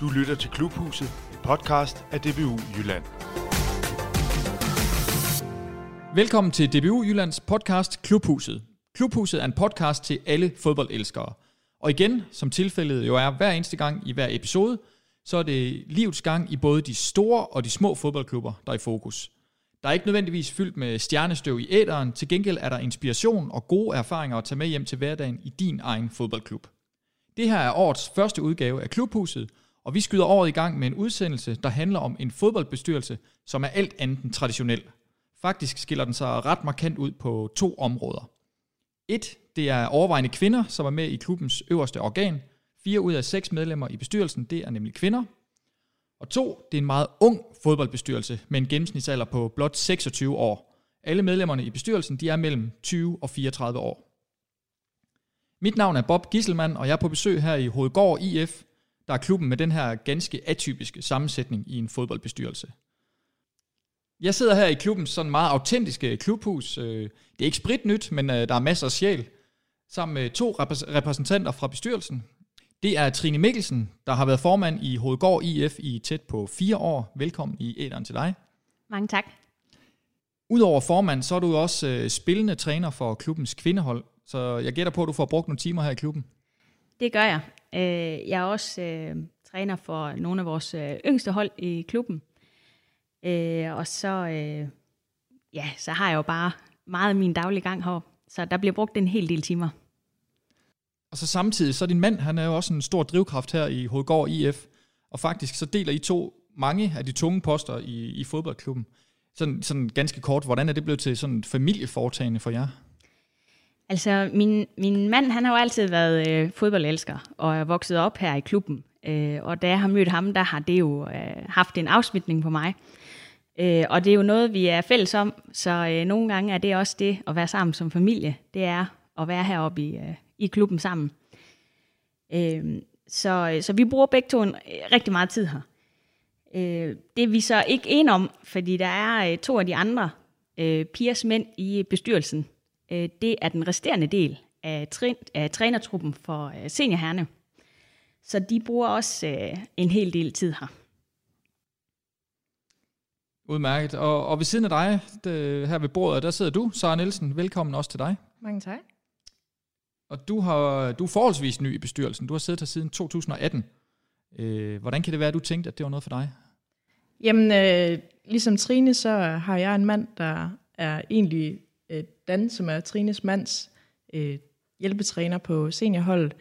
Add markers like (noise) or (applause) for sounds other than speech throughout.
Du lytter til Klubhuset, en podcast af DBU Jylland. Velkommen til DBU Jyllands podcast Klubhuset. Klubhuset er en podcast til alle fodboldelskere. Og igen, som tilfældet jo er hver eneste gang i hver episode, så er det livets gang i både de store og de små fodboldklubber, der er i fokus. Der er ikke nødvendigvis fyldt med stjernestøv i æderen, til gengæld er der inspiration og gode erfaringer at tage med hjem til hverdagen i din egen fodboldklub. Det her er årets første udgave af Klubhuset, og vi skyder året i gang med en udsendelse, der handler om en fodboldbestyrelse, som er alt andet end traditionel. Faktisk skiller den sig ret markant ud på to områder. Et, det er overvejende kvinder, som er med i klubbens øverste organ. Fire ud af seks medlemmer i bestyrelsen, det er nemlig kvinder. Og to, det er en meget ung fodboldbestyrelse med en gennemsnitsalder på blot 26 år. Alle medlemmerne i bestyrelsen, de er mellem 20 og 34 år. Mit navn er Bob Gisselmann, og jeg er på besøg her i Hovedgård IF, der er klubben med den her ganske atypiske sammensætning i en fodboldbestyrelse. Jeg sidder her i klubbens sådan meget autentiske klubhus. Øh, det er ikke spritnyt, men øh, der er masser af sjæl. Sammen med to repræsentanter fra bestyrelsen. Det er Trine Mikkelsen, der har været formand i Hovedgård IF i tæt på fire år. Velkommen i æderen til dig. Mange tak. Udover formand, så er du også øh, spillende træner for klubbens kvindehold. Så jeg gætter på, at du får brugt nogle timer her i klubben. Det gør jeg. Øh, Jeg er også øh, træner for nogle af vores øh, yngste hold i klubben. Øh, og så, øh, ja, så har jeg jo bare meget af min daglige gang her. Så der bliver brugt en hel del timer. Og så samtidig, så er din mand, han er jo også en stor drivkraft her i Hovedgård IF. Og faktisk så deler I to mange af de tunge poster i, i fodboldklubben. Sådan, sådan ganske kort, hvordan er det blevet til sådan et familieforetagende for jer? Altså, min, min mand, han har jo altid været øh, fodboldelsker, og er vokset op her i klubben. Øh, og da jeg har mødt ham, der har det jo øh, haft en afsmitning på mig. Øh, og det er jo noget, vi er fælles om, så øh, nogle gange er det også det at være sammen som familie. Det er at være heroppe i, øh, i klubben sammen. Øh, så, øh, så vi bruger begge to en, øh, rigtig meget tid her. Øh, det er vi så ikke en om, fordi der er øh, to af de andre øh, pigers mænd i bestyrelsen. Øh, det er den resterende del af, trin, af trænertruppen for øh, seniorherne. Så de bruger også øh, en hel del tid her. Udmærket. Og, og ved siden af dig, det, her ved bordet, der sidder du, Sara Nielsen. Velkommen også til dig. Mange tak. Og du, har, du er forholdsvis ny i bestyrelsen. Du har siddet her siden 2018. Øh, hvordan kan det være, at du tænkte, at det var noget for dig? Jamen, øh, ligesom Trine, så har jeg en mand, der er egentlig øh, Dan, som er Trines mands øh, hjælpetræner på seniorholdet.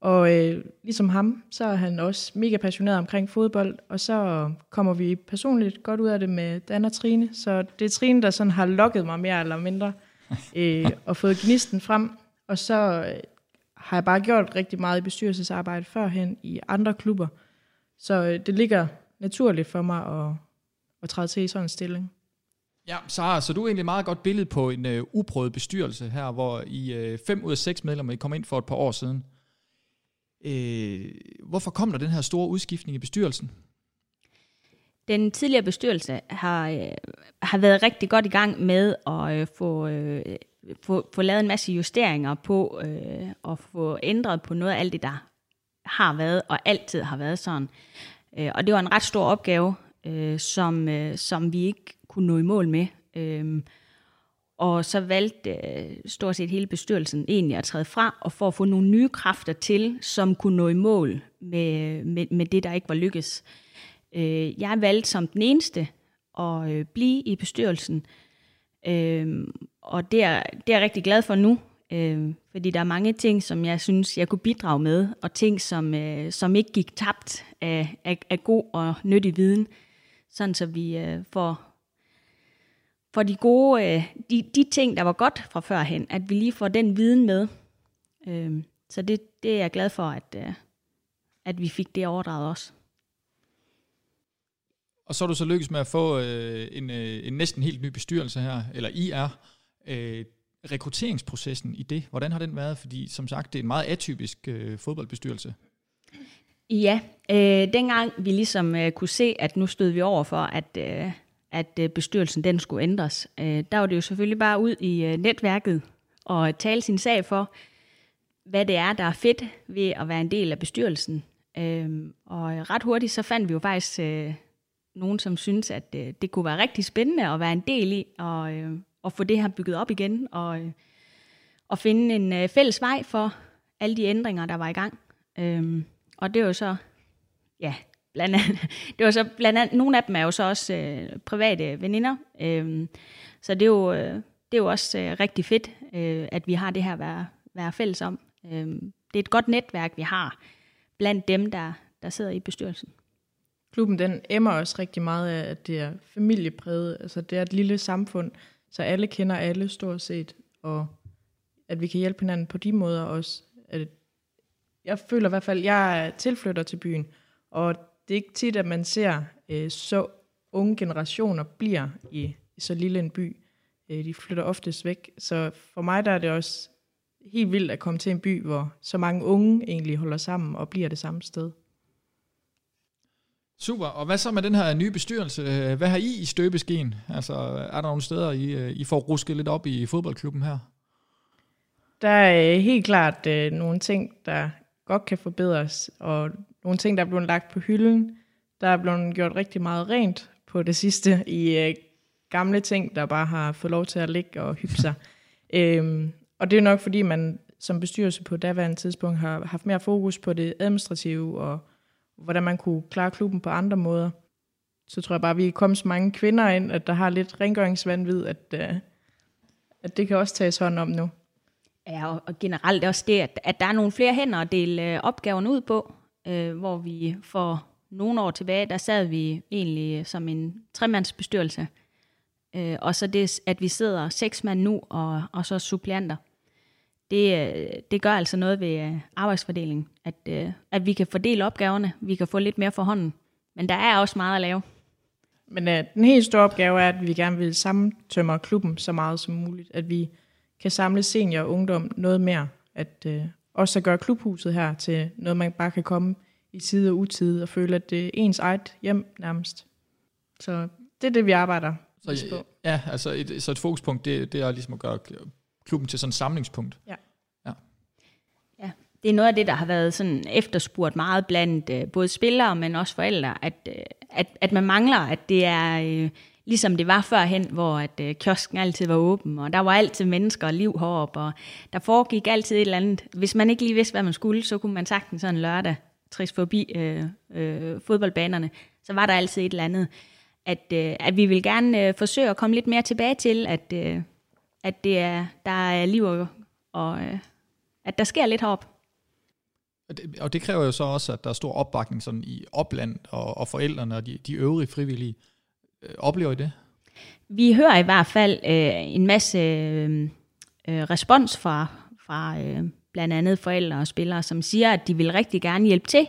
Og øh, ligesom ham, så er han også mega passioneret omkring fodbold, og så kommer vi personligt godt ud af det med Dan og Trine. Så det er Trine, der sådan har lokket mig mere eller mindre, (laughs) øh, og fået gnisten frem. Og så øh, har jeg bare gjort rigtig meget i bestyrelsesarbejde førhen i andre klubber. Så øh, det ligger naturligt for mig at, at træde til i sådan en stilling. Ja, Sara, så du er egentlig meget godt billede på en øh, uprøvet bestyrelse her, hvor I øh, fem ud af seks medlemmer I kom ind for et par år siden. Øh, hvorfor kom der den her store udskiftning i bestyrelsen? Den tidligere bestyrelse har, øh, har været rigtig godt i gang med at øh, få, øh, få, få lavet en masse justeringer på øh, og få ændret på noget af alt det, der har været og altid har været sådan. Øh, og det var en ret stor opgave, øh, som, øh, som vi ikke kunne nå i mål med. Øh, og så valgte øh, stort set hele bestyrelsen egentlig at træde fra, og for at få nogle nye kræfter til, som kunne nå i mål med, med, med det, der ikke var lykkes. Øh, jeg valgte som den eneste at øh, blive i bestyrelsen, øh, og det er, det er jeg rigtig glad for nu, øh, fordi der er mange ting, som jeg synes, jeg kunne bidrage med, og ting, som, øh, som ikke gik tabt af, af, af god og nyttig viden, sådan så vi øh, får for de gode, øh, de, de ting, der var godt fra førhen, at vi lige får den viden med. Øh, så det, det er jeg glad for, at, øh, at vi fik det overdraget også. Og så er du så lykkes med at få øh, en, øh, en næsten helt ny bestyrelse her, eller I er. Øh, rekrutteringsprocessen i det, hvordan har den været? Fordi som sagt, det er en meget atypisk øh, fodboldbestyrelse. Ja, øh, dengang vi ligesom øh, kunne se, at nu stod vi over for, at, øh, at øh, bestyrelsen den skulle ændres. Øh, der var det jo selvfølgelig bare ud i øh, netværket og tale sin sag for, hvad det er, der er fedt ved at være en del af bestyrelsen. Øh, og ret hurtigt så fandt vi jo faktisk øh, nogen, som synes, at øh, det kunne være rigtig spændende at være en del i, og, øh, og få det her bygget op igen, og, øh, og finde en øh, fælles vej for alle de ændringer, der var i gang. Øh, og det er jo så, ja, blandt andet, (laughs) det var så blandt andet, nogle af dem er jo så også øh, private veninder, øh, så det er jo, øh, det er jo også øh, rigtig fedt, øh, at vi har det her at være, være fælles om. Øh, det er et godt netværk, vi har blandt dem, der, der sidder i bestyrelsen. Klubben den emmer også rigtig meget af, at det er familiepræget. Altså det er et lille samfund, så alle kender alle stort set, og at vi kan hjælpe hinanden på de måder også. At jeg føler i hvert fald, at jeg er tilflytter til byen, og det er ikke tit, at man ser øh, så unge generationer bliver i, så lille en by. Øh, de flytter oftest væk, så for mig der er det også helt vildt at komme til en by, hvor så mange unge egentlig holder sammen og bliver det samme sted. Super, og hvad så med den her nye bestyrelse? Hvad har I i støbeskeen? Altså, er der nogle steder, I, I får rusket lidt op i fodboldklubben her? Der er øh, helt klart øh, nogle ting, der godt kan forbedres, og nogle ting, der er blevet lagt på hylden. Der er blevet gjort rigtig meget rent på det sidste i øh, gamle ting, der bare har fået lov til at ligge og hygge sig. (laughs) øhm, og det er nok, fordi man som bestyrelse på daværende tidspunkt har haft mere fokus på det administrative, og hvordan man kunne klare klubben på andre måder. Så tror jeg bare, at vi er kommet så mange kvinder ind, at der har lidt rengøringsvandvid, at, uh, at det kan også tages hånd om nu. Ja, og generelt også det, at, at der er nogle flere hænder at dele øh, opgaverne ud på, øh, hvor vi for nogle år tilbage, der sad vi egentlig som en tremandsbestyrelse, øh, og så det, at vi sidder seks mand nu, og, og så suppleanter det, øh, det gør altså noget ved øh, arbejdsfordelingen, at, øh, at vi kan fordele opgaverne, vi kan få lidt mere for hånden. Men der er også meget at lave. Men uh, den helt store opgave er, at vi gerne vil samtømme klubben så meget som muligt. At vi kan samle senior og ungdom noget mere. At uh, også at gøre klubhuset her til noget, man bare kan komme i tide og utide og føle, at det er ens eget hjem nærmest. Så det er det, vi arbejder så, på. Ja, altså et, så et fokuspunkt, det, det er ligesom at gøre klubben til sådan et samlingspunkt. Ja. ja. Ja, det er noget af det, der har været sådan efterspurgt meget blandt øh, både spillere, men også forældre, at, øh, at, at man mangler, at det er øh, ligesom det var førhen, hvor at øh, kiosken altid var åben, og der var altid mennesker og liv heroppe, og der foregik altid et eller andet. Hvis man ikke lige vidste, hvad man skulle, så kunne man sagtens sådan en lørdag trist forbi øh, øh, fodboldbanerne, så var der altid et eller andet. At, øh, at vi vil gerne øh, forsøge at komme lidt mere tilbage til, at, øh, at det er, der er liv og, og øh, at der sker lidt heroppe. Og det, og det kræver jo så også, at der er stor opbakning sådan i opland og, og forældrene og de, de øvrige frivillige. Øh, oplever I det? Vi hører i hvert fald øh, en masse øh, øh, respons fra, fra øh, blandt andet forældre og spillere, som siger, at de vil rigtig gerne hjælpe til,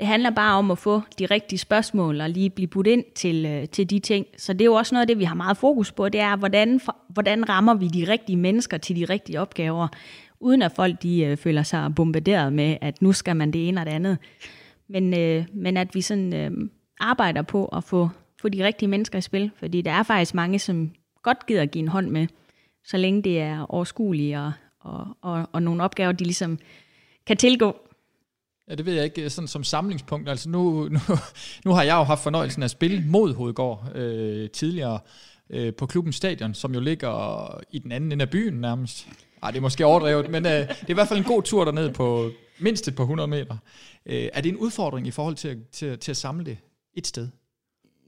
det handler bare om at få de rigtige spørgsmål og lige blive budt ind til, øh, til de ting. Så det er jo også noget af det, vi har meget fokus på, det er, hvordan, hvordan rammer vi de rigtige mennesker til de rigtige opgaver, uden at folk de øh, føler sig bombarderet med, at nu skal man det ene og det andet. Men, øh, men at vi sådan øh, arbejder på at få, få de rigtige mennesker i spil, fordi der er faktisk mange, som godt gider at give en hånd med, så længe det er overskueligt og, og, og, og nogle opgaver, de ligesom kan tilgå Ja, det ved jeg ikke, sådan som samlingspunkt. Altså nu, nu, (laughs) nu har jeg jo haft fornøjelsen af at spille mod Hovedgård øh, tidligere øh, på klubbens stadion, som jo ligger i den anden ende af byen nærmest. Ej, det er måske overdrevet, men øh, det er i hvert fald en god tur derned på mindst et par 100 meter. Øh, er det en udfordring i forhold til, til, til at samle det et sted?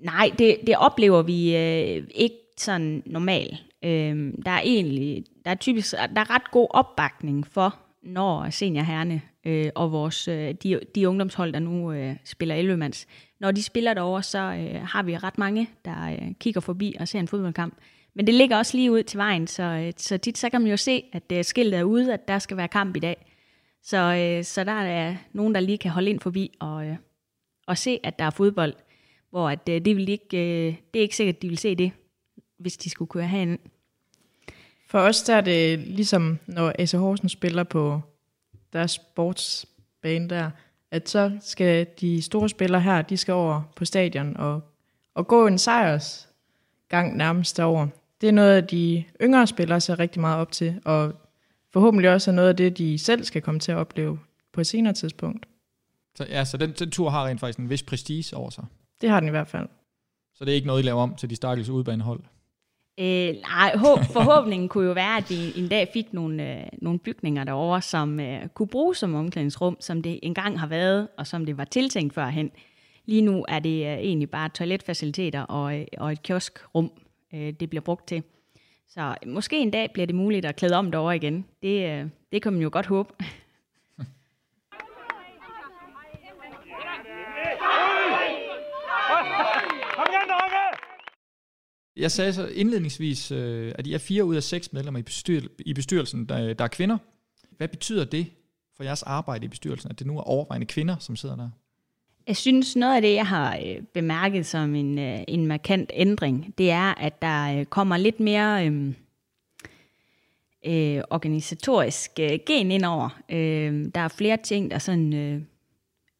Nej, det, det oplever vi øh, ikke sådan normalt. Øh, der er egentlig, der er typisk, der er ret god opbakning for, når seniorherrene øh, og vores, øh, de, de ungdomshold, der nu øh, spiller 11 når de spiller derover, så øh, har vi ret mange, der øh, kigger forbi og ser en fodboldkamp. Men det ligger også lige ud til vejen, så, øh, så tit så kan man jo se, at øh, skiltet er ude, at der skal være kamp i dag. Så, øh, så der er nogen, der lige kan holde ind forbi og, øh, og se, at der er fodbold, hvor at, øh, det, vil ikke, øh, det er ikke sikkert, at de vil se det, hvis de skulle køre herind. For os der er det ligesom, når AC Horsen spiller på deres sportsbane der, at så skal de store spillere her, de skal over på stadion og, og gå en sejrsgang nærmest derover. Det er noget, de yngre spillere ser rigtig meget op til, og forhåbentlig også er noget af det, de selv skal komme til at opleve på et senere tidspunkt. Så Så, ja, så den, den tur har rent faktisk en vis prestige over sig. Det har den i hvert fald. Så det er ikke noget, I laver om til de stakkels udbanehold. Øh, nej, håb, forhåbningen kunne jo være, at vi en dag fik nogle, øh, nogle bygninger derovre, som øh, kunne bruges som omklædningsrum, som det engang har været, og som det var tiltænkt førhen. Lige nu er det øh, egentlig bare toiletfaciliteter og, øh, og et kioskrum, øh, det bliver brugt til. Så måske en dag bliver det muligt at klæde om derovre igen. Det, øh, det kan man jo godt håbe. Jeg sagde så indledningsvis, øh, at I er fire ud af seks medlemmer i, bestyr, i bestyrelsen, der, der er kvinder. Hvad betyder det for jeres arbejde i bestyrelsen, at det nu er overvejende kvinder, som sidder der? Jeg synes, noget af det, jeg har øh, bemærket som en, øh, en markant ændring, det er, at der øh, kommer lidt mere øh, øh, organisatorisk øh, gen indover. Øh, der er flere ting, der sådan... Øh,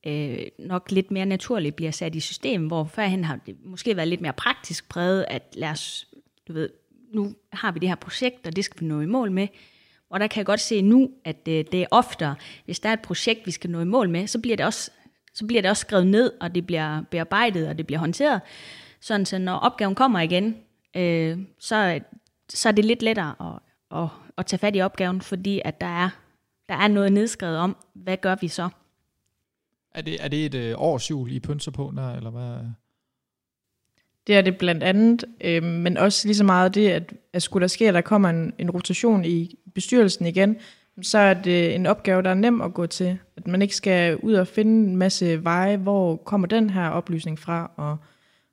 øh, nok lidt mere naturligt bliver sat i system, hvor førhen har det måske været lidt mere praktisk præget, at lad os, du ved, nu har vi det her projekt, og det skal vi nå i mål med. Og der kan jeg godt se nu, at øh, det er oftere, hvis der er et projekt, vi skal nå i mål med, så bliver det også, så bliver det også skrevet ned, og det bliver bearbejdet, og det bliver håndteret. Sådan så når opgaven kommer igen, øh, så, så er det lidt lettere at, at, at tage fat i opgaven, fordi at der er, der er noget nedskrevet om, hvad gør vi så? Er det, er det et øh, årsjul, I pynser på, der, eller hvad? Det er det blandt andet, øh, men også lige så meget det, at, at skulle der ske, at der kommer en, en rotation i bestyrelsen igen, så er det en opgave, der er nem at gå til. At man ikke skal ud og finde en masse veje, hvor kommer den her oplysning fra. Og,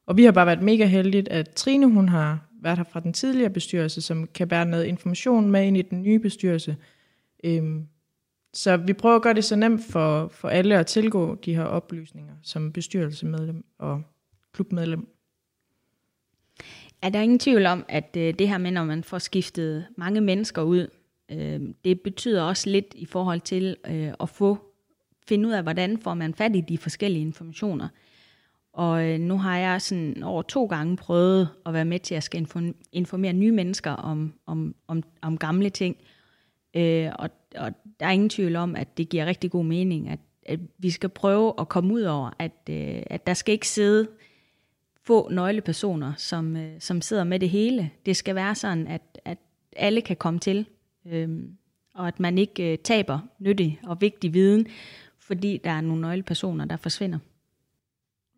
og vi har bare været mega heldige, at Trine hun har været her fra den tidligere bestyrelse, som kan bære noget information med ind i den nye bestyrelse. Øhm, så vi prøver at gøre det så nemt for, for alle at tilgå de her oplysninger som bestyrelsemedlem og klubmedlem. Er der ingen tvivl om, at øh, det her med, når man får skiftet mange mennesker ud, øh, det betyder også lidt i forhold til øh, at få finde ud af, hvordan får man fat i de forskellige informationer. Og øh, nu har jeg sådan over to gange prøvet at være med til at skal informere nye mennesker om, om, om, om gamle ting. Øh, og, og der er ingen tvivl om, at det giver rigtig god mening, at, at vi skal prøve at komme ud over, at, øh, at der skal ikke sidde få nøglepersoner, som, øh, som sidder med det hele. Det skal være sådan, at, at alle kan komme til, øh, og at man ikke øh, taber nyttig og vigtig viden, fordi der er nogle nøglepersoner, der forsvinder.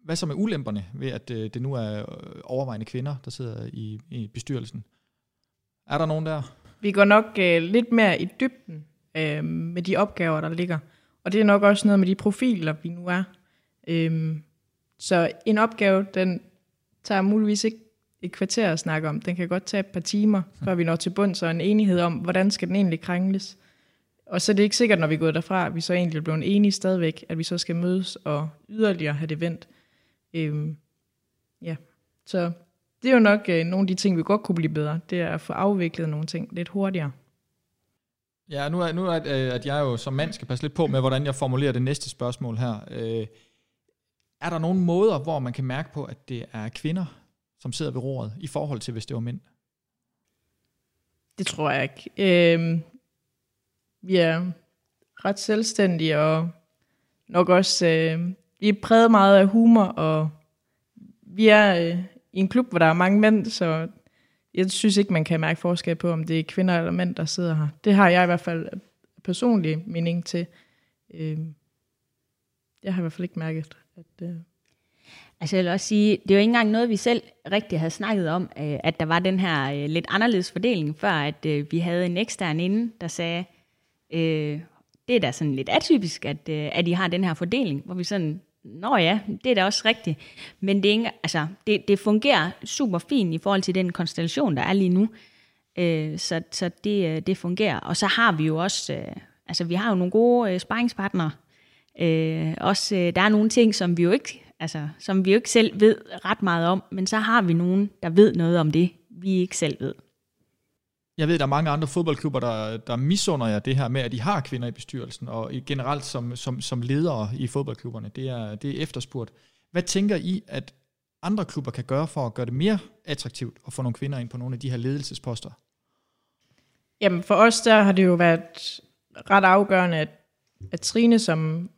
Hvad så med ulemperne ved, at øh, det nu er øh, overvejende kvinder, der sidder i, i bestyrelsen? Er der nogen der? Vi går nok øh, lidt mere i dybden øh, med de opgaver, der ligger. Og det er nok også noget med de profiler, vi nu er. Øh, så en opgave, den tager muligvis ikke et kvarter at snakke om. Den kan godt tage et par timer, før vi når til bunds og en enighed om, hvordan skal den egentlig krængles. Og så er det ikke sikkert, når vi er gået derfra, at vi så egentlig er blevet enige stadigvæk, at vi så skal mødes og yderligere have det vendt. Øhm, ja, så det er jo nok øh, nogle af de ting, vi godt kunne blive bedre. Det er at få afviklet nogle ting lidt hurtigere. Ja, nu er, nu er at, at jeg jo som mand skal passe lidt på med, hvordan jeg formulerer det næste spørgsmål her. Øh, er der nogle måder, hvor man kan mærke på, at det er kvinder, som sidder ved roret, i forhold til, hvis det var mænd? Det tror jeg ikke. Øh, vi er ret selvstændige, og nok også, øh, vi er præget meget af humor, og vi er øh, i en klub, hvor der er mange mænd, så jeg synes ikke, man kan mærke forskel på, om det er kvinder eller mænd, der sidder her. Det har jeg i hvert fald personlig mening til. Øh, jeg har i hvert fald ikke mærket, at... Øh Altså jeg vil også sige, det er jo ikke engang noget, vi selv rigtig havde snakket om, øh, at der var den her øh, lidt anderledes fordeling, før at øh, vi havde en ekstern inde, der sagde, øh, det er da sådan lidt atypisk, at, øh, at I har den her fordeling, hvor vi sådan, nå ja, det er da også rigtigt. Men det, er ikke, altså, det, det fungerer super fint i forhold til den konstellation, der er lige nu. Øh, så så det, øh, det fungerer. Og så har vi jo også, øh, altså vi har jo nogle gode øh, sparringspartnere. Øh, også, øh, der er nogle ting, som vi jo ikke, altså, som vi jo ikke selv ved ret meget om, men så har vi nogen, der ved noget om det, vi ikke selv ved. Jeg ved, der er mange andre fodboldklubber, der, der misunder jer det her med, at de har kvinder i bestyrelsen, og generelt som, som, som ledere i fodboldklubberne. Det er, det er efterspurgt. Hvad tænker I, at andre klubber kan gøre for at gøre det mere attraktivt at få nogle kvinder ind på nogle af de her ledelsesposter? Jamen for os, der har det jo været ret afgørende, at, at Trine som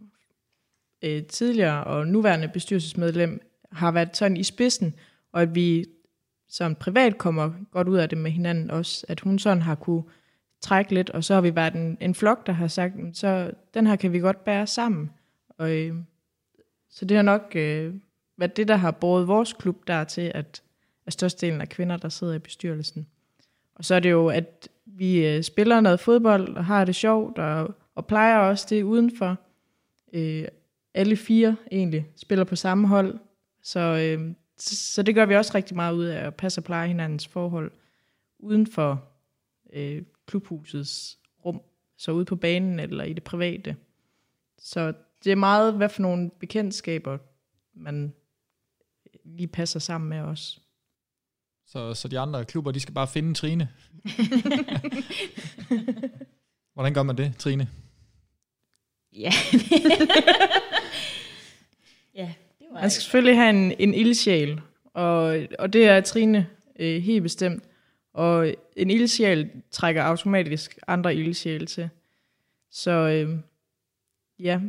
øh, tidligere og nuværende bestyrelsesmedlem har været sådan i spidsen, og at vi som privat kommer godt ud af det med hinanden også, at hun sådan har kunne trække lidt, og så har vi været en, en flok, der har sagt, så den her kan vi godt bære sammen. Og, øh, så det har nok øh, været det, der har båret vores klub der til, at, at størstedelen af kvinder, der sidder i bestyrelsen. Og så er det jo, at vi øh, spiller noget fodbold og har det sjovt, og, og plejer også det udenfor. Øh, alle fire egentlig spiller på samme hold, så, øh, så, det gør vi også rigtig meget ud af at passe og pleje hinandens forhold uden for øh, klubhusets rum, så ude på banen eller i det private. Så det er meget, hvad for nogle bekendtskaber man lige passer sammen med os. Så, så de andre klubber, de skal bare finde Trine. (laughs) Hvordan gør man det, Trine? Ja. Man skal selvfølgelig have en, en ildsjæl, og, og det er Trine øh, helt bestemt. Og en ildsjæl trækker automatisk andre ildsjæle til. Så øh, ja,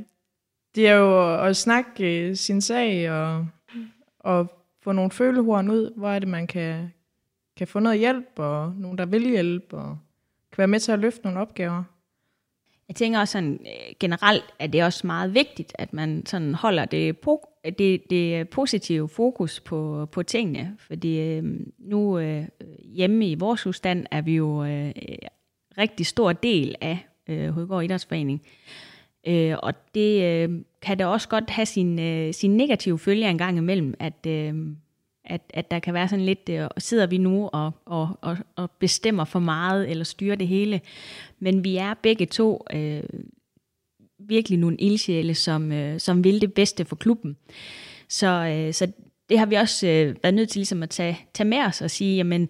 det er jo at snakke øh, sin sag og, og få nogle følehorn ud. Hvor er det, man kan, kan få noget hjælp, og nogen, der vil hjælpe, og kan være med til at løfte nogle opgaver. Jeg tænker også sådan, øh, generelt er det også meget vigtigt, at man sådan holder det, po- det, det positive fokus på, på tingene. Fordi øh, nu øh, hjemme i vores husstand er vi jo øh, rigtig stor del af øh, Hovedgård Idrætsforening. Øh, og det øh, kan da også godt have sin, øh, sin negative følger en gang imellem, at, øh, at, at der kan være sådan lidt, øh, sidder vi nu og, og, og, og bestemmer for meget, eller styrer det hele. Men vi er begge to øh, virkelig nogle ildsjæle, som, øh, som vil det bedste for klubben. Så, øh, så det har vi også øh, været nødt til ligesom at tage, tage med os og sige, jamen,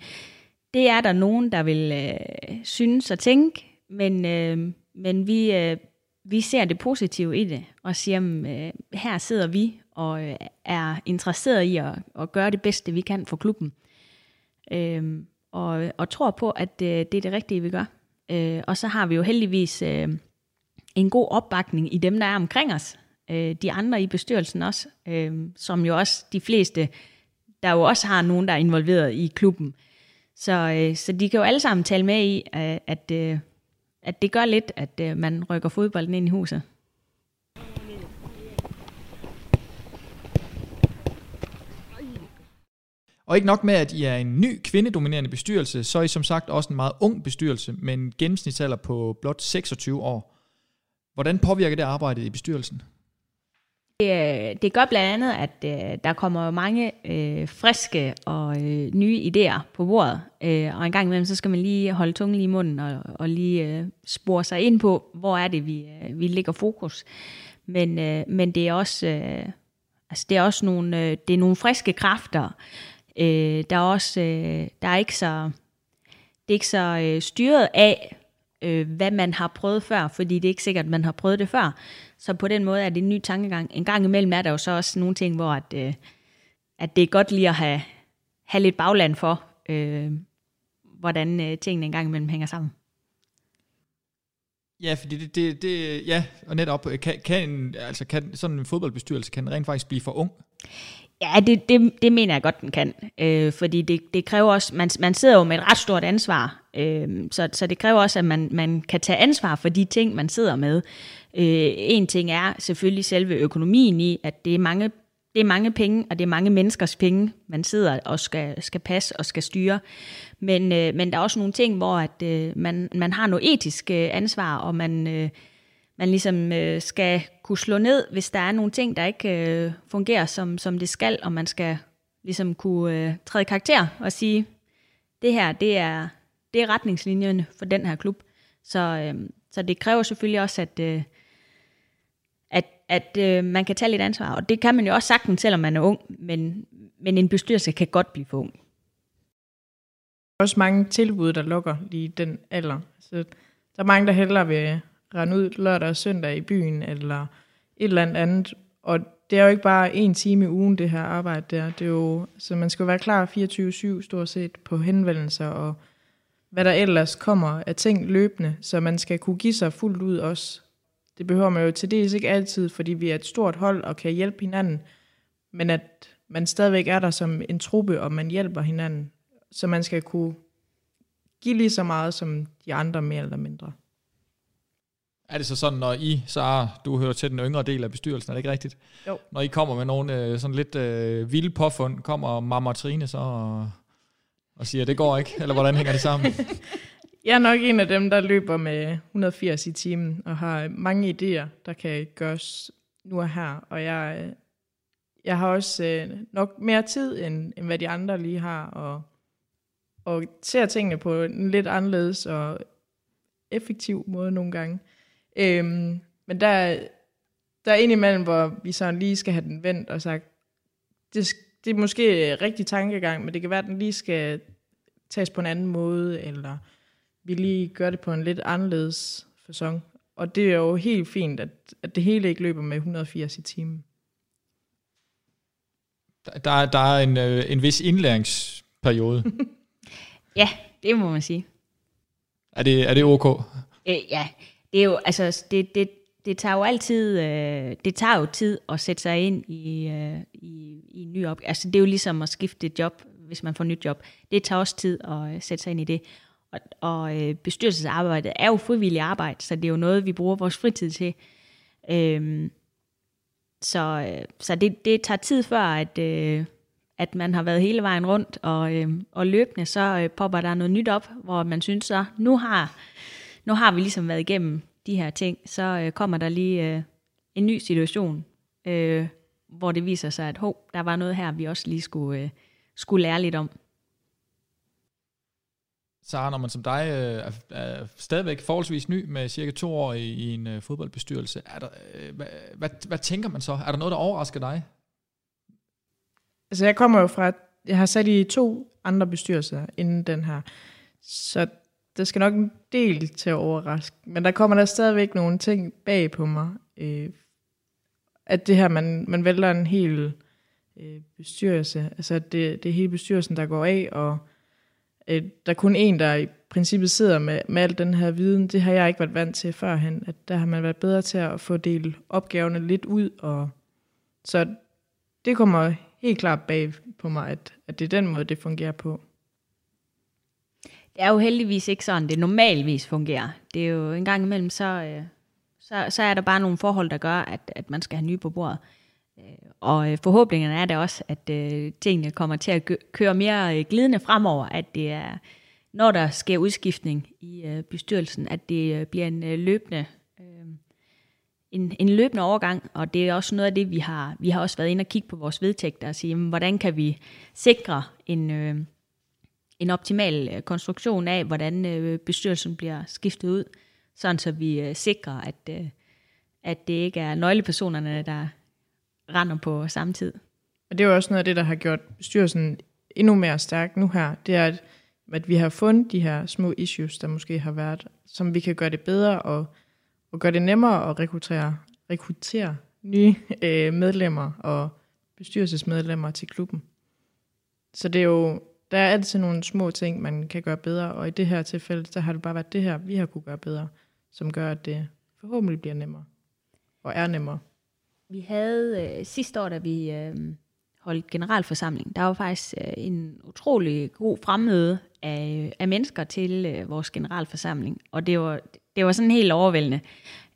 det er der nogen, der vil øh, synes og tænke, men, øh, men vi, øh, vi ser det positive i det, og siger, jamen, øh, her sidder vi og øh, er interesseret i at, at gøre det bedste, vi kan for klubben. Øh, og, og tror på, at øh, det er det rigtige, vi gør. Øh, og så har vi jo heldigvis øh, en god opbakning i dem, der er omkring os. Øh, de andre i bestyrelsen også, øh, som jo også de fleste, der jo også har nogen, der er involveret i klubben. Så, øh, så de kan jo alle sammen tale med i, at, at, øh, at det gør lidt, at øh, man rykker fodbolden ind i huset. Og ikke nok med, at I er en ny kvindedominerende bestyrelse, så er I som sagt også en meget ung bestyrelse med en gennemsnitsalder på blot 26 år. Hvordan påvirker det arbejdet i bestyrelsen? Det, øh, det gør blandt andet, at øh, der kommer mange øh, friske og øh, nye idéer på bordet, øh, og en gang imellem så skal man lige holde tungen lige i munden og, og lige øh, spore sig ind på, hvor er det, vi, øh, vi lægger fokus. Men, øh, men det er også, øh, altså det er også nogle, øh, det er nogle friske kræfter. Øh, der er også, øh, der er ikke så, det er ikke så øh, styret af, øh, hvad man har prøvet før, fordi det er ikke sikkert, at man har prøvet det før. Så på den måde er det en ny tankegang. En gang imellem er der jo så også nogle ting, hvor at, øh, at det er godt lige at have, have lidt bagland for, øh, hvordan øh, tingene en gang imellem hænger sammen. Ja, fordi det, det, det ja, og netop, kan, kan, altså kan sådan en fodboldbestyrelse kan rent faktisk blive for ung? Ja, det, det, det mener jeg godt, den kan. Øh, fordi det, det kræver også, man, man sidder jo med et ret stort ansvar, øh, så, så det kræver også, at man, man kan tage ansvar for de ting, man sidder med. Øh, en ting er selvfølgelig selve økonomien i, at det er mange, det er mange penge, og det er mange menneskers penge, man sidder og skal, skal passe og skal styre. Men, øh, men der er også nogle ting, hvor at, øh, man, man har noget etisk øh, ansvar, og man... Øh, man ligesom øh, skal kunne slå ned, hvis der er nogle ting, der ikke øh, fungerer, som, som det skal, og man skal ligesom kunne øh, træde karakter og sige, det her, det er, det er retningslinjerne for den her klub. Så, øh, så det kræver selvfølgelig også, at, øh, at, at øh, man kan tage lidt ansvar, og det kan man jo også sagtens, selvom man er ung, men, men en bestyrelse kan godt blive for ung. Der er også mange tilbud, der lukker lige den alder. Så der er mange, der hellere vil rende ud lørdag og søndag i byen, eller et eller andet. Og det er jo ikke bare en time i ugen, det her arbejde der. Det er jo, så man skal jo være klar 24-7 stort set på henvendelser, og hvad der ellers kommer af ting løbende, så man skal kunne give sig fuldt ud også det behøver man jo til dels ikke altid, fordi vi er et stort hold og kan hjælpe hinanden, men at man stadigvæk er der som en truppe, og man hjælper hinanden, så man skal kunne give lige så meget som de andre mere eller mindre. Er det så sådan, når I, så du hører til den yngre del af bestyrelsen, er det ikke rigtigt? Jo. Når I kommer med nogle øh, sådan lidt øh, vilde påfund, kommer Mamma Trine så og, og siger, det går ikke? Eller hvordan hænger det sammen? (laughs) Jeg er nok en af dem, der løber med 180 i timen, og har mange idéer, der kan gøres nu og her. Og jeg, jeg har også øh, nok mere tid, end, end hvad de andre lige har, og, og ser tingene på en lidt anderledes og effektiv måde nogle gange. Øhm, men der, der er indimellem, hvor vi sådan lige skal have den vendt og sagt, det, det er måske rigtig tankegang, men det kan være, at den lige skal tages på en anden måde, eller vi lige gør det på en lidt anderledes fasong. Og det er jo helt fint, at, at det hele ikke løber med 180 i timen. Der, der er en, øh, en vis indlæringsperiode. (laughs) Ja, det må man sige. er, det, er det ok? Øh, ja, det er jo, altså, det, det, det tager jo altid, øh, det tager jo tid at sætte sig ind i, øh, i, i en ny op. Altså, det er jo ligesom at skifte et job, hvis man får nyt job. Det tager også tid at øh, sætte sig ind i det. Og, og øh, bestyrelsesarbejdet er jo frivillig arbejde, så det er jo noget, vi bruger vores fritid til. Øhm, så øh, så det, det tager tid før, at, øh, at man har været hele vejen rundt, og, øh, og løbende så øh, popper der noget nyt op, hvor man synes så, nu har, nu har vi ligesom været igennem de her ting, så øh, kommer der lige øh, en ny situation, øh, hvor det viser sig, at hov, der var noget her, vi også lige skulle, øh, skulle lære lidt om. Sara, når man som dig øh, er, er stadigvæk forholdsvis ny med cirka to år i, i en øh, fodboldbestyrelse, er der, øh, hvad, hvad, hvad tænker man så? Er der noget, der overrasker dig? Altså jeg kommer jo fra, jeg har sat i to andre bestyrelser inden den her, så der skal nok en del til at overraske. Men der kommer der stadigvæk nogle ting bag på mig. Øh, at det her, man, man vælter en hel øh, bestyrelse, altså det, det er hele bestyrelsen, der går af, og øh, der er kun en, der i princippet sidder med, med al den her viden. Det har jeg ikke været vant til førhen. At der har man været bedre til at få delt opgaverne lidt ud. Og, så det kommer helt klart bag på mig, at, at det er den måde, det fungerer på. Det er jo heldigvis ikke sådan, det normalvis fungerer. Det er jo en gang imellem, så, øh, så, så er der bare nogle forhold, der gør, at, at man skal have nye på bordet. Øh, og øh, forhåbningerne er det også, at øh, tingene kommer til at køre mere øh, glidende fremover, at det er, når der sker udskiftning i øh, bestyrelsen, at det bliver en øh, løbende en, en løbende overgang, og det er også noget af det, vi har, vi har også været inde og kigge på vores vedtægter og sige, jamen, hvordan kan vi sikre en, øh, en optimal øh, konstruktion af, hvordan øh, bestyrelsen bliver skiftet ud, sådan så vi øh, sikrer, at, at det ikke er nøglepersonerne, der render på samme tid. Og det er jo også noget af det, der har gjort bestyrelsen endnu mere stærk nu her. Det er, at, at vi har fundet de her små issues, der måske har været, som vi kan gøre det bedre og, og gøre det nemmere at rekruttere, rekruttere nye øh, medlemmer og bestyrelsesmedlemmer til klubben. Så det er jo, der er altid nogle små ting, man kan gøre bedre, og i det her tilfælde, så har det bare været det her, vi har kunne gøre bedre, som gør, at det forhåbentlig bliver nemmere. Og er nemmere. Vi havde øh, sidste år, da vi øh, holdt generalforsamling, der var faktisk øh, en utrolig god fremmøde af, øh, af mennesker til øh, vores generalforsamling, og det var, det var sådan helt overvældende.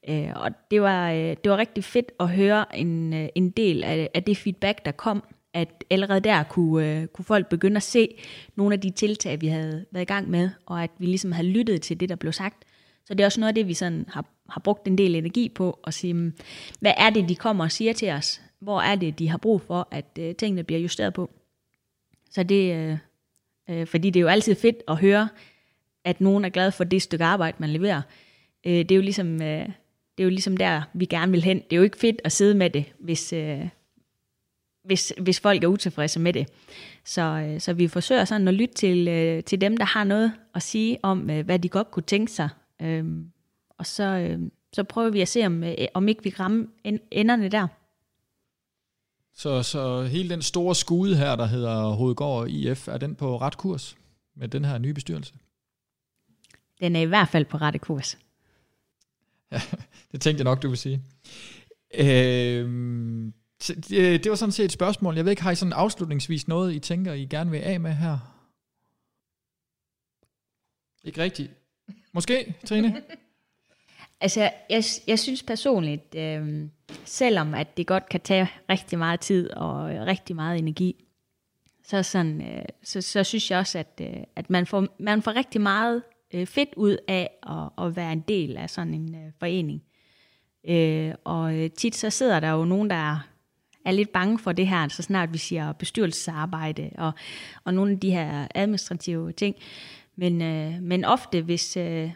Øh, og det var, øh, det var rigtig fedt at høre en, øh, en del af, af det feedback, der kom, at allerede der kunne, øh, kunne folk begynde at se nogle af de tiltag, vi havde været i gang med, og at vi ligesom havde lyttet til det, der blev sagt. Så det er også noget af det, vi sådan har, har brugt en del energi på, at sige, hmm, hvad er det, de kommer og siger til os? Hvor er det, de har brug for, at øh, tingene bliver justeret på? Så det, øh, øh, fordi det er jo altid fedt at høre, at nogen er glad for det stykke arbejde, man leverer. Øh, det er jo ligesom... Øh, det er jo ligesom der, vi gerne vil hen. Det er jo ikke fedt at sidde med det, hvis, øh, hvis, hvis folk er utilfredse med det. Så, øh, så vi forsøger sådan at lytte til, øh, til dem, der har noget at sige om, øh, hvad de godt kunne tænke sig. Øhm, og så, så prøver vi at se, om, om ikke vi kan ramme en- enderne der. Så, så hele den store skude her, der hedder Hovedgård IF, er den på ret kurs med den her nye bestyrelse? Den er i hvert fald på rette kurs. (laughs) det tænkte jeg nok, du ville sige. Øh, Øh, det, var sådan set et spørgsmål. Jeg ved ikke, har I sådan afslutningsvis noget, I tænker, I gerne vil af med her? Ikke rigtigt. Måske, Trine? (laughs) Altså, jeg, jeg synes personligt, øh, selvom at det godt kan tage rigtig meget tid og øh, rigtig meget energi, så, sådan, øh, så, så synes jeg også, at, øh, at man, får, man får rigtig meget øh, fedt ud af at, at være en del af sådan en øh, forening. Øh, og øh, tit så sidder der jo nogen, der er, lidt bange for det her, så snart vi siger bestyrelsesarbejde og, og nogle af de her administrative ting. Men, øh, men ofte, hvis, øh,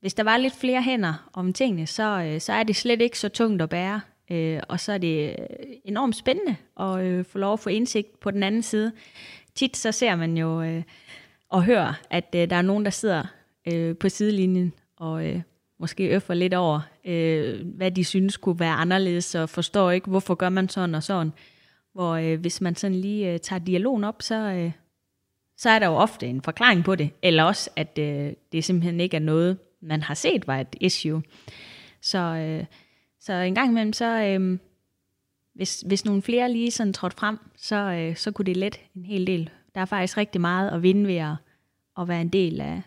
hvis der var lidt flere hænder om tingene, så, øh, så er det slet ikke så tungt at bære. Øh, og så er det øh, enormt spændende at øh, få lov at få indsigt på den anden side. Tit så ser man jo øh, og hører, at øh, der er nogen, der sidder øh, på sidelinjen og øh, måske øffer lidt over, øh, hvad de synes kunne være anderledes, og forstår ikke, hvorfor gør man sådan og sådan. Hvor øh, hvis man sådan lige øh, tager dialogen op, så, øh, så er der jo ofte en forklaring på det, eller også, at øh, det simpelthen ikke er noget, man har set var et issue. Så, øh, så en gang imellem, så øh, hvis, hvis nogle flere lige sådan trådte frem, så, øh, så kunne det let en hel del. Der er faktisk rigtig meget at vinde ved at, at være en del af,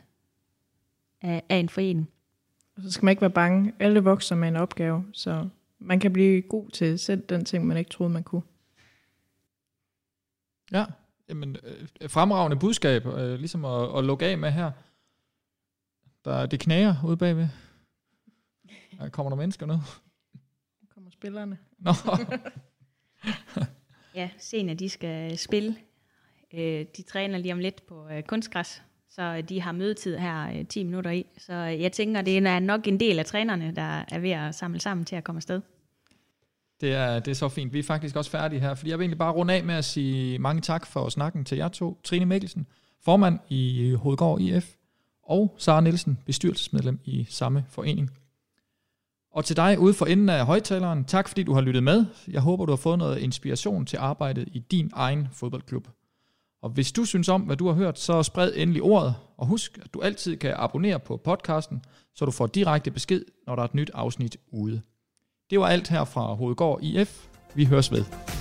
af, af en forening. Og så skal man ikke være bange. Alle vokser med en opgave, så man kan blive god til selv den ting, man ikke troede, man kunne. Ja, jamen, øh, fremragende budskab, øh, ligesom at, at lukke af med her. Der, det knager ude bagved. Der kommer der mennesker nu. Nu kommer spillerne. Nå. (laughs) ja, senere de skal spille. Øh, de træner lige om lidt på øh, kunstgræs, så øh, de har mødetid her øh, 10 minutter i. Så øh, jeg tænker, det er nok en del af trænerne, der er ved at samle sammen til at komme afsted. Det er, det er så fint. Vi er faktisk også færdige her, fordi jeg vil egentlig bare runde af med at sige mange tak for snakken til jer to. Trine Mikkelsen, formand i Hovedgård IF, og Sara Nielsen, bestyrelsesmedlem i samme forening. Og til dig ude for enden af højtaleren, tak fordi du har lyttet med. Jeg håber, du har fået noget inspiration til arbejdet i din egen fodboldklub. Og hvis du synes om, hvad du har hørt, så spred endelig ordet. Og husk, at du altid kan abonnere på podcasten, så du får direkte besked, når der er et nyt afsnit ude. Det var alt her fra Hovedgård IF. Vi høres ved.